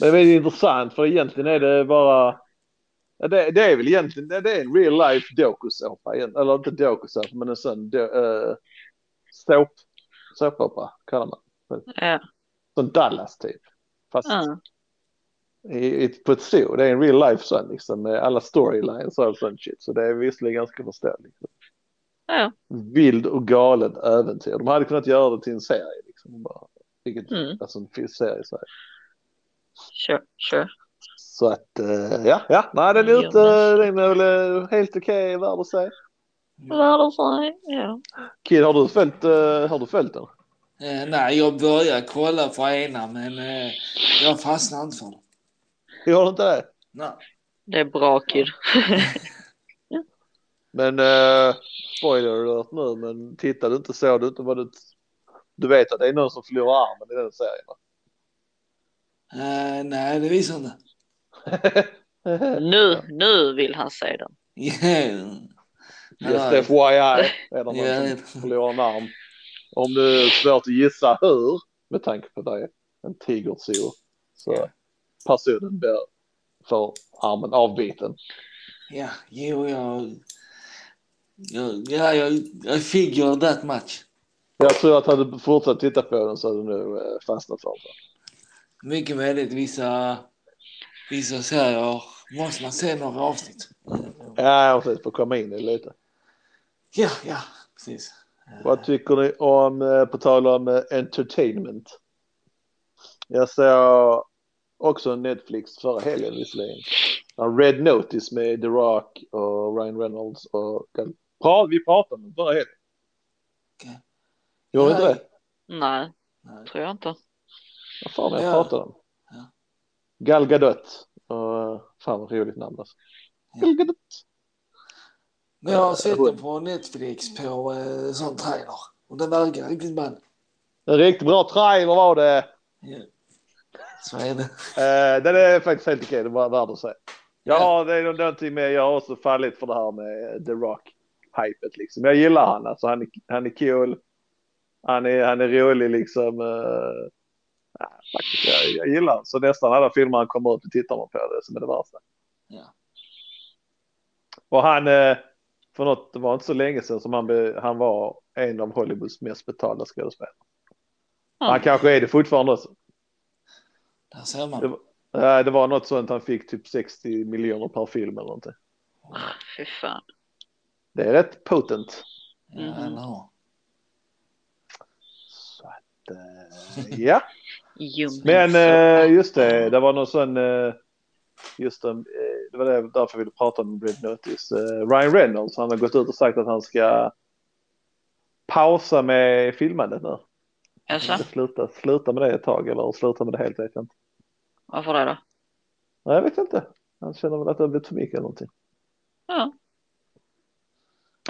det är väldigt intressant för egentligen är det bara det, det är väl egentligen, det, är en real life dokusåpa, eller inte dokusåpa men en sån do, uh, såp, såpopera kallar man Ja. Som Dallas typ. Fast Ja. i, i, på ett zoo, det är en real life sån liksom med alla storylines och all sån shit. Så det är visserligen ganska förståeligt. Liksom. Ja. Vild och galet äventyr. De hade kunnat göra det till en serie liksom. Bara, vilket, Mm. Alltså en film- serie så här. Sure, sure. Så att eh, ja, ja, nej den är ute, men- den är väl eh, helt okej värd att se. Vad det säger, ja. Kid, har du följt, eh, har du följt den? Eh, nej, jag började kolla på ena men eh, jag fastnade inte för den. Jag har inte det. Nej. Det är bra kid. Men eh, spoiler alert nu, men tittade du inte såg du inte vad du... Du vet att det är någon som förlorar armen i den serien va? Eh, nej, det visar inte. Nu, nu vill han se den. Just FYI är det någon Ja. som förlorar en arm. Om det är svårt att gissa hur, med tanke på det, en tigerzoo, så personen blir får armen avbiten. Ja, jo, jag... jag ja, jag, I figure that much. Jag tror att hade du fortsatt titta på den så hade du nog eh, fastnat för den. Mycket möjligt. Vissa, vissa serier måste man se några avsnitt. Ja, precis, för att komma in i lite. Ja, ja, precis. Vad tycker ni om, eh, på tal om eh, entertainment? Jag såg också Netflix förra helgen visserligen. Red Notice med The Rock och Ryan Reynolds och pra, vi pratade om den förra helgen. Okej. Gjorde vi inte Nej. det? Nej, Nej. tror jag inte. Vad fan jag Ja. pratade om? Ja. Gal Gadot. Och, fan vad roligt namn alltså. Ja. Gal Gadot. Men jag har sett den på Netflix på eh, sån trailer. Och den verkar riktigt ball. En riktigt bra trailer var det. Ja. Så är det. Eh, den är faktiskt helt okej, det var värd att se. Ja. Det är någonting med, jag har också fallit för det här med eh, The Rock-hypet liksom. Jag gillar han, alltså han är, han är cool. Han är, han är rolig liksom. Uh, ja, faktiskt, jag, jag gillar han. Så nästan alla filmer han kommer ut och tittar man på det som är det värsta. Ja. Och han, eh, för något, det var inte så länge sedan som han, be, han var en av Hollywoods mest betalda skådespelare. Han Ja. kanske är det fortfarande också. Där ser man. Det var, det var något sånt han fick typ 60 miljoner per film eller någonting. Fy fan. Det är rätt potent. Ja, eller hur? Så att, eh, ja. Men eh, just det, det var någon sån, eh, just eh, det var det, därför jag ville prata om Red Notice. Eh, Ryan Reynolds, han har gått ut och sagt att han ska pausa med filmandet nu. Jaså? Sluta, sluta med det ett tag eller sluta med det helt vet jag inte. Varför det då? Nej, jag vet inte. Han känner väl att det har blivit för mycket eller någonting. Ja.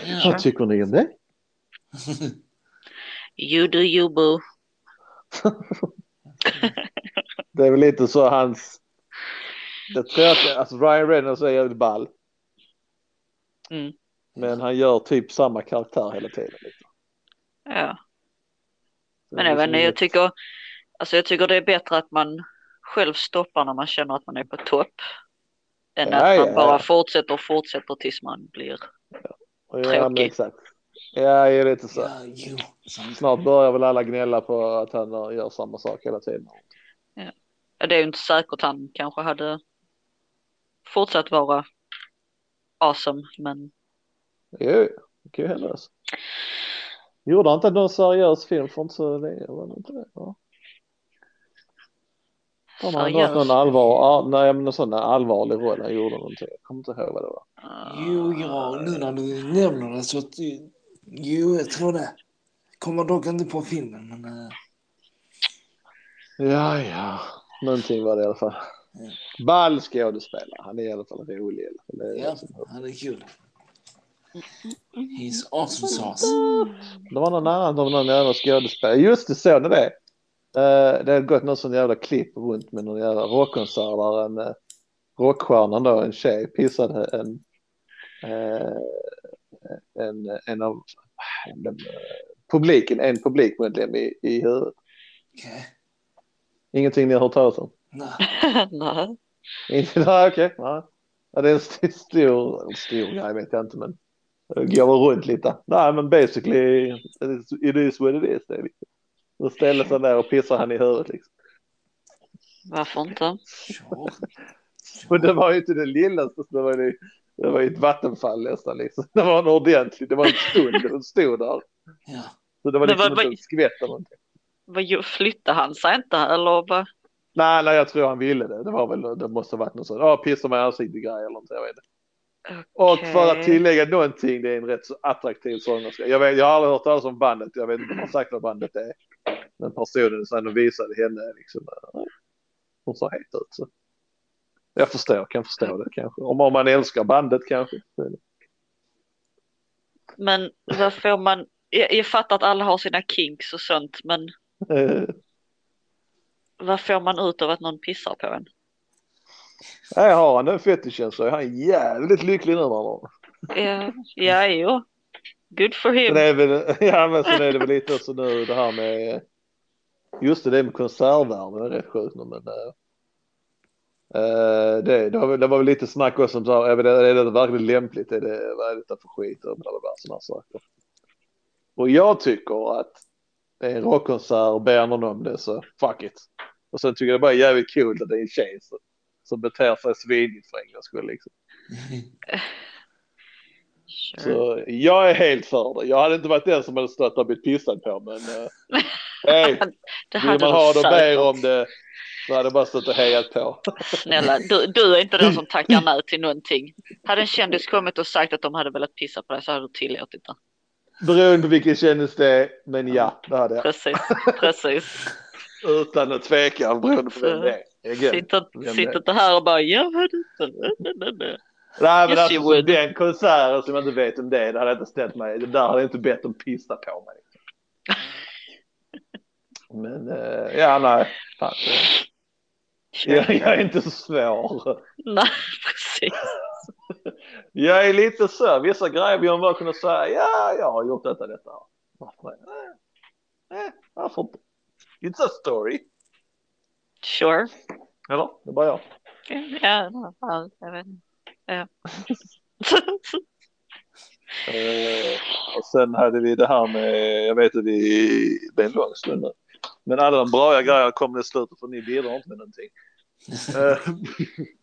Ja. Vad tycker ni om det? You do you boo. Det är väl lite så hans, jag tror att alltså Ryan Reynolds är jävligt ball. Mm. Men han gör typ samma karaktär hela tiden. Liksom. Ja. Men jag vet inte, jag tycker, alltså jag tycker det är bättre att man själv stoppar när man känner att man är på topp. Än Ja, att man ja, bara ja. fortsätter och fortsätter tills man blir. Tråkig. exakt. Ja, det är lite så. Snart börjar väl alla gnälla på att han gör samma sak hela tiden. Ja, Det är ju inte säkert han kanske hade fortsatt vara awesome, men Jo, det kan ju hända. Alltså. Gjorde han inte någon seriös film för inte så länge? Var det inte det? Ja. Om han hade varit någon allvar, ah, nej men någon sån allvarlig roll han gjorde någonting. Jag kommer inte ihåg vad det var. Jo, ja, nu när du nämner det så... att- Jo, jag tror det. Kommer dock inte på filmen, men... eh, Ja, ja. Någonting var det i alla fall. Ja. Ball skådespelare. Han är i alla fall rolig. Det Ja, det som- han är kul. He's awesome sauce. Det var någon annan av någon jävla skådespelare. Just det, såg ni det? Eh, det har gått någon sån jävla klipp runt med någon jävla rockkonsert där en uh, rockstjärnan då, en tjej, pissade en, eh, en, en av en, eh, publiken, en publikmedlem i, i huvudet. Okej. Ingenting ni har hört talas om? Nej. Nej. Inte, nej, okej. nej. Ja, det är en st- stor, stor grej vet jag inte men det går väl runt lite. Nej men basically it is what it is. Det är liksom. Då ställer sig där och pissar han i huvudet liksom. Varför inte? Och det var ju inte det lillaste, det var ju, det var ju ett vattenfall nästan liksom. Det var en ordentlig, det var en stund, den stod där. Ja. Så det var Men liksom vad- inte en skvätt eller någonting. Flyttade han sig inte eller vad? Nej, nej, jag tror han ville det. Det var väl, det måste ha varit något sånt, ja, pissa med ansiktet grej eller någonting, jag vet inte. Och för att tillägga någonting, det är en rätt så attraktiv sångerska. Jag, vet, jag har aldrig hört talas om bandet, jag vet inte om sagt vad bandet är. Men personen sen de visade henne liksom, hon såg het ut. Så. Jag förstår, kan förstå det kanske. Om, om man älskar bandet kanske. Men vad får man? Jag, jag fattar att alla har sina kinks och sånt, men Eh, vad får man ut av att någon pissar på en? här har han den fetischen så är han jävligt lycklig nu. Ja, ja, jo. Good for him. Sen väl, ja men sen är det väl lite också nu det här med just det, det med konsertvärmen är rätt sjukt nu men eh, det, det, var, det var väl lite snack också om så här, är det, är det verkligen lämpligt? Är det, vad är detta för skit och bla bla bla sådana saker. Och jag tycker att det är en rockkonsert ber någon om det så fuck it. Och sen tycker jag det bara är jävligt kul att det är en tjej som, som beter sig svinigt för en gångs skull liksom. Sure. Så jag är helt för det. Jag hade inte varit den som hade stött och blivit pissad på men eh, hey, Det vill man ha det och ber om det så hade jag bara stått och hejat på. Snälla, du, du är inte den som tackar nej till någonting. Hade en kändis kommit och sagt att de hade velat pissa på dig så hade du tillåtit det. Beroende på vilken kändis det är, men ja, det hade jag. Precis, precis. Utan att tveka beroende på vem det är. Sitt, inte- är. inte här och bara ja, vad du Nej men Yes, alltså would. den konserten som jag inte vet om det är, det hade jag inte ställt mig. Det där hade jag inte bett dem pissa på mig. Men eh, ja, nej. Fan, eh, jag, jag är inte så svår. Nej, precis. Jag är lite så, vissa grejer vill man bara kunna säga, ja, jag har gjort detta, detta. Varför? Eh, eh, varför inte? It's a story. Sure. Eller? Det är bara jag. Ja, ja, jag vet inte. Ja. Eh, och sen hade vi det här med, jag vet att vi, det är en lång stund nu. Men alla de bra grejerna kommer i slutet för ni bidrar inte med någonting.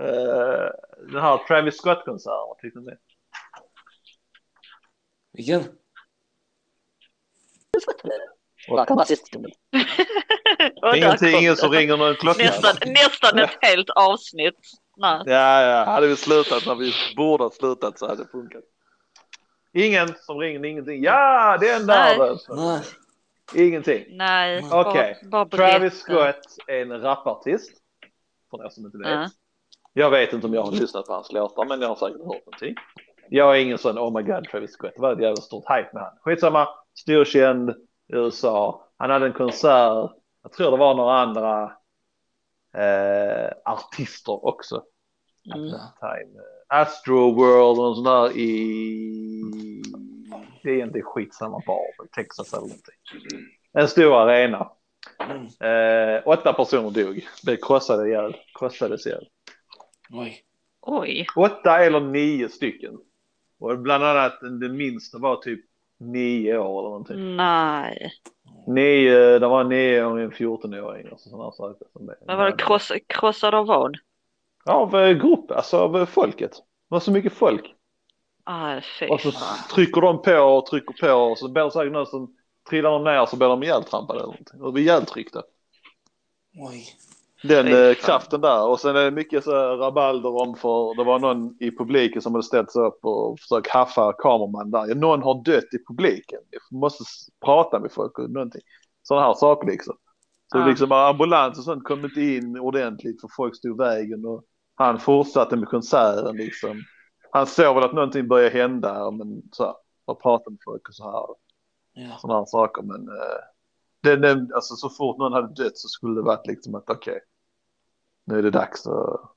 Eh, den här Travis Scott-konserten, vad tyckte ni? Vilken? Där Ingenting, ingen som ringer någon klocka. Nästan, nästan ett helt avsnitt. Nej. Ja, ja, hade vi slutat när vi borde ha slutat så hade det funkat. Ingen som ringer, ingenting. Ja, den Nej. där. Nej. Ingenting. Nej, Okej, berätta. Travis Scott är en rapartist. För er som inte vet. Ja. Jag vet inte om jag har lyssnat på hans låtar, men jag har säkert hört någonting. Jag är ingen sån oh my god Travis Scott. Det var ett jävla stort hype med han. Skitsamma, storkänd i USA. Han hade en konsert. Jag tror det var några andra eh, artister också. Mm. Time. Astro World och sånt där i... Det är egentligen skitsamma bar, Texas eller någonting. En stor arena. Mm. Eh, åtta personer dog. Blev krossade ihjäl. Krossades ihjäl. Oj. Oj, Åtta eller nio stycken. Och bland annat den, den minsta var typ nio år eller någonting. nej. Nio, det var en nioåring och en fjortonåring och sådana saker. Som det. Men var det kross, krossad av vad? Av eh, grupp, alltså av eh, folket. Det var så mycket folk. Ah, Och så trycker de på och trycker på och så blir det säkert någon som trillar de ner så blir de ihjältrampade eller någonting. Och blir ihjältryckta. Oj. Den eh, kraften där och sen är det mycket så här rabalder om för det var någon i publiken som hade ställt sig upp och försökt haffa kameramän där. Någon har dött i publiken. Vi måste prata med folk och någonting. Sådana här saker liksom. Så Ja. liksom ambulans och sånt kom inte in ordentligt för folk stod i vägen och han fortsatte med konserten liksom. Han såg väl att någonting började hända men så här, och prata med folk och så här Ja. sådana här saker. Men eh, det, det, alltså, så fort någon hade dött så skulle det varit liksom att okej, nu är det dags att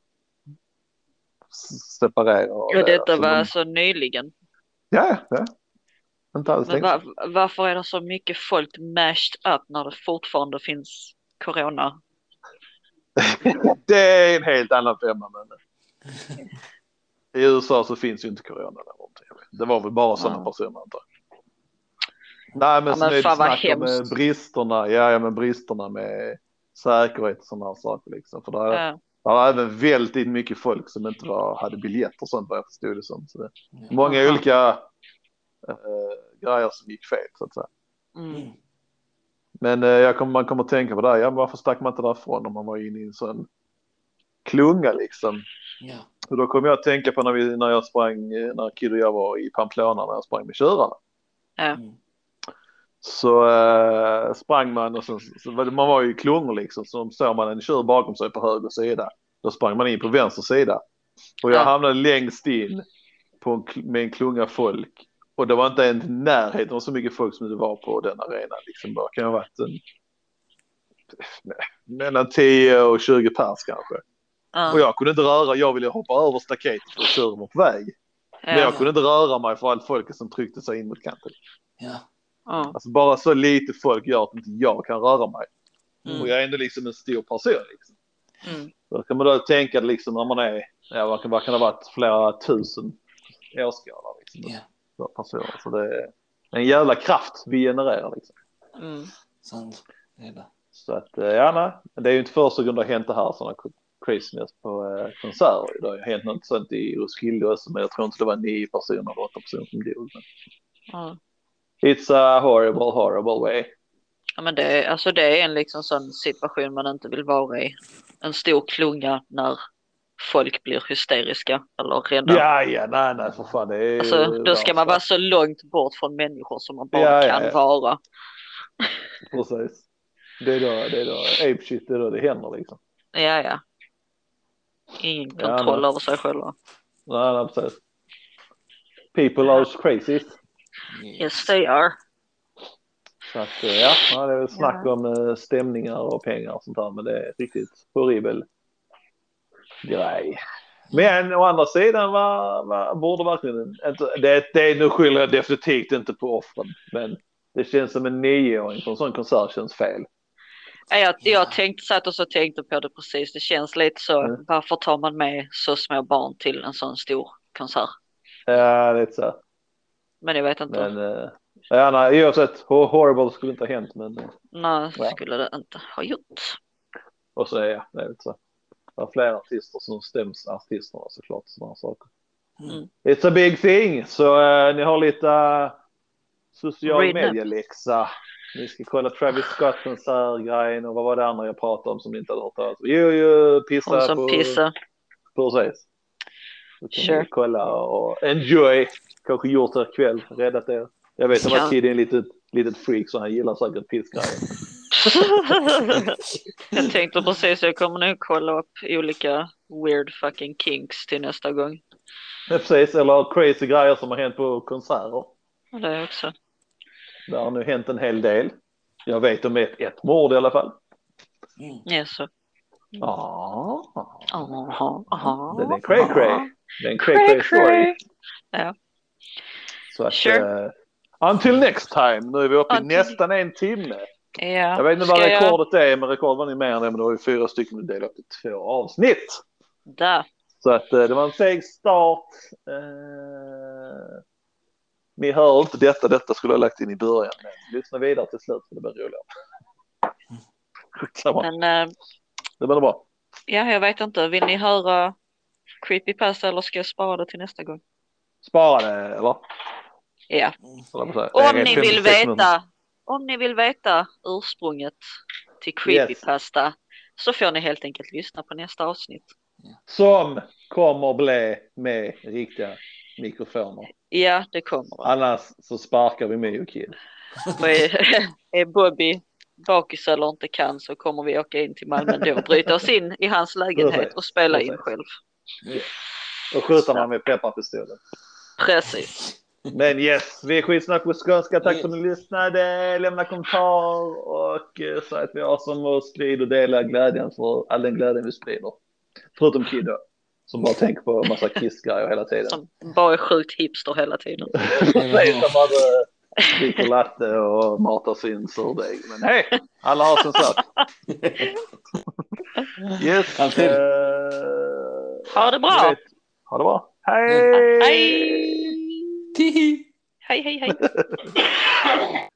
separera. och Ja, det. detta Så var man- alltså nyligen. Ja, ja. Inte alls Men var, varför är det så mycket folk mashed up när det fortfarande finns corona? Det är en helt annan femma. Men I USA så finns ju inte corona där någonting. Det var väl bara sådana Ja. personer antar jag. Nej men Ja, så men fan vad eh, hemskt. bristerna, ja, ja men bristerna med säkerhet och sådana saker liksom. För det, är- Ja. Det var även väldigt mycket folk som inte var, hade biljetter och sånt vad jag förstod det som. Så det, många olika eh, grejer som gick fel så att säga. Mm. Mm. Men eh, jag kommer, man kommer att tänka på det här, ja, men varför stack man inte därifrån om man var inne i en sån klunga liksom. Ja. Och då kom jag att tänka på när, vi, när jag sprang, när Kid och jag var i Pamplona när jag sprang med tjurarna. Ja. Mm. Så eh, sprang man och så, så man var ju i klungor liksom. Så såg man en tjur bakom sig på höger sida. Då sprang man in på vänster sida. Och jag Ja. hamnade längst in på en, med en klunga folk. Och det var inte ens närheten av så mycket folk som det var på den arenan. Liksom. Det kan ha varit en, mellan 10 och 20 pers kanske. Och Ja. jag kunde inte röra, jag ville hoppa över staketet för tjuren var på väg. Men Ja. jag kunde inte röra mig för allt folket som tryckte sig in mot kanten. Ja. Ja. Alltså bara så lite folk gör att inte jag kan röra mig. Mm. Och jag är ändå liksom en stor person liksom. Mm. Då kan man då tänka liksom när man är, ja vad kan, vad kan det ha varit, flera tusen åskådare liksom. För Personer. Så det är en jävla kraft vi genererar liksom. Mm. Sant. Det är det. Så att eh, ja, nej. Det är ju inte första gången det har hänt det här sådana craziness på eh, konserter. Det har ju hänt något sånt i Roskilde också, men jag tror inte det var nio personer eller åtta personer som dog. Men Ja. It's a horrible, horrible way. Ja, men det, alltså det är en liksom sån situation man inte vill vara i. En stor klunga när folk blir hysteriska eller rädda. Ja, ja, nej, nej, för fan. Det är Alltså, då ska man vara så långt bort från människor som man bara Ja, ja, kan ja. vara. Precis. Det är då, det är då, ape shit, det är då det händer liksom. Ja, ja. Ingen Ja, kontroll nej. över sig själva. Nej, nej, precis. People are crazy. Yes, they are. Så att, eh, ja, ja, det är väl snack om eh, stämningar och pengar och sånt där, men det är riktigt horribel grej. Men å andra sidan var, var, borde verkligen inte, det, det är nu skyller jag definitivt inte på offren, men det känns som en nioåring på en sån konsert känns fel. Ja, jag, Ja. jag tänkte, satt och så tänkte på det precis. Det känns lite så. Mm. Varför tar man med så små barn till en sån stor konsert? Ja, det är så. Men jag vet inte. Men eh, ja, nej, oavsett, horrible skulle inte ha hänt. Men, eh, Nej, Ja. skulle det inte ha gjort. och så är jag, det är lite så. Det är flera artister som stäms artisterna såklart. Sådana saker. Mm. It's a big thing. Så eh, ni har lite uh, social media-läxa. Ni ska kolla Travis Scott konsertgrejen och vad var det andra jag pratade om som ni inte hade hört talas om? Jo, jo, pissa Hon som på... pissar. Precis. Då kan Sure. ni kolla och enjoy. Kanske gjort er kväll, räddat er. Jag vet att Ja. Kid är en litet, litet freak så han gillar säkert pissgrejer. jag tänkte precis, jag kommer nog kolla upp olika weird fucking kinks till nästa gång. Ja, Precis, eller crazy grejer som har hänt på konserter. Det också. Det har nu hänt en hel del. Jag vet om ett, ett mord i alla fall. Mm. Ja, så. Ja, Aha, aha, Den är cray cray. aha. det är en cray cray story. Ja. Så att, Sure. eh, until next time. Nu är vi uppe i nästan en timme. Ja. Jag vet inte vad Ska jag- rekordet är, men rekord var ni mer än det, men det var ju fyra stycken och delat upp i två avsnitt. Där. Så att eh, det var en seg start. Eh, ni hör inte detta, detta skulle jag lagt in i början. Men lyssna vidare till slut för det blir roligare. Skitsamma, Men eh, det blir bra. ja, jag vet inte. Vill ni höra creepypasta eller ska jag spara det till nästa gång? Spara det, eller? Ja. Om ni vill 56 minuter. veta, om ni vill veta ursprunget till creepypasta så får ni helt enkelt lyssna på nästa avsnitt. Som kommer bli med riktiga mikrofoner. Ja, det kommer. Annars så sparkar vi med Kid. Är, Bobby bakis eller inte kan så kommer vi åka in till Malmö då och bryta oss in i hans lägenhet och spela in själv. Och skjuter man med pepparpistolen. Precis. Men yes, vi är skitsnack på skånska. Tack för att ni lyssnade. Lämna kommentar och eh, säg att vi har som och sprid och dela glädjen för all den glädjen vi sprider. Förutom Kid då, som bara tänker på massa kissgrejer hela tiden. Som bara är sjukt hipster hela tiden. Precis, som bara dricker latte och matar sin surdeg. Men hej, alla har sin sak. Yes. Eh, Ha det bra. Ha det bra. Hej! Hej! Hej, hej, hej.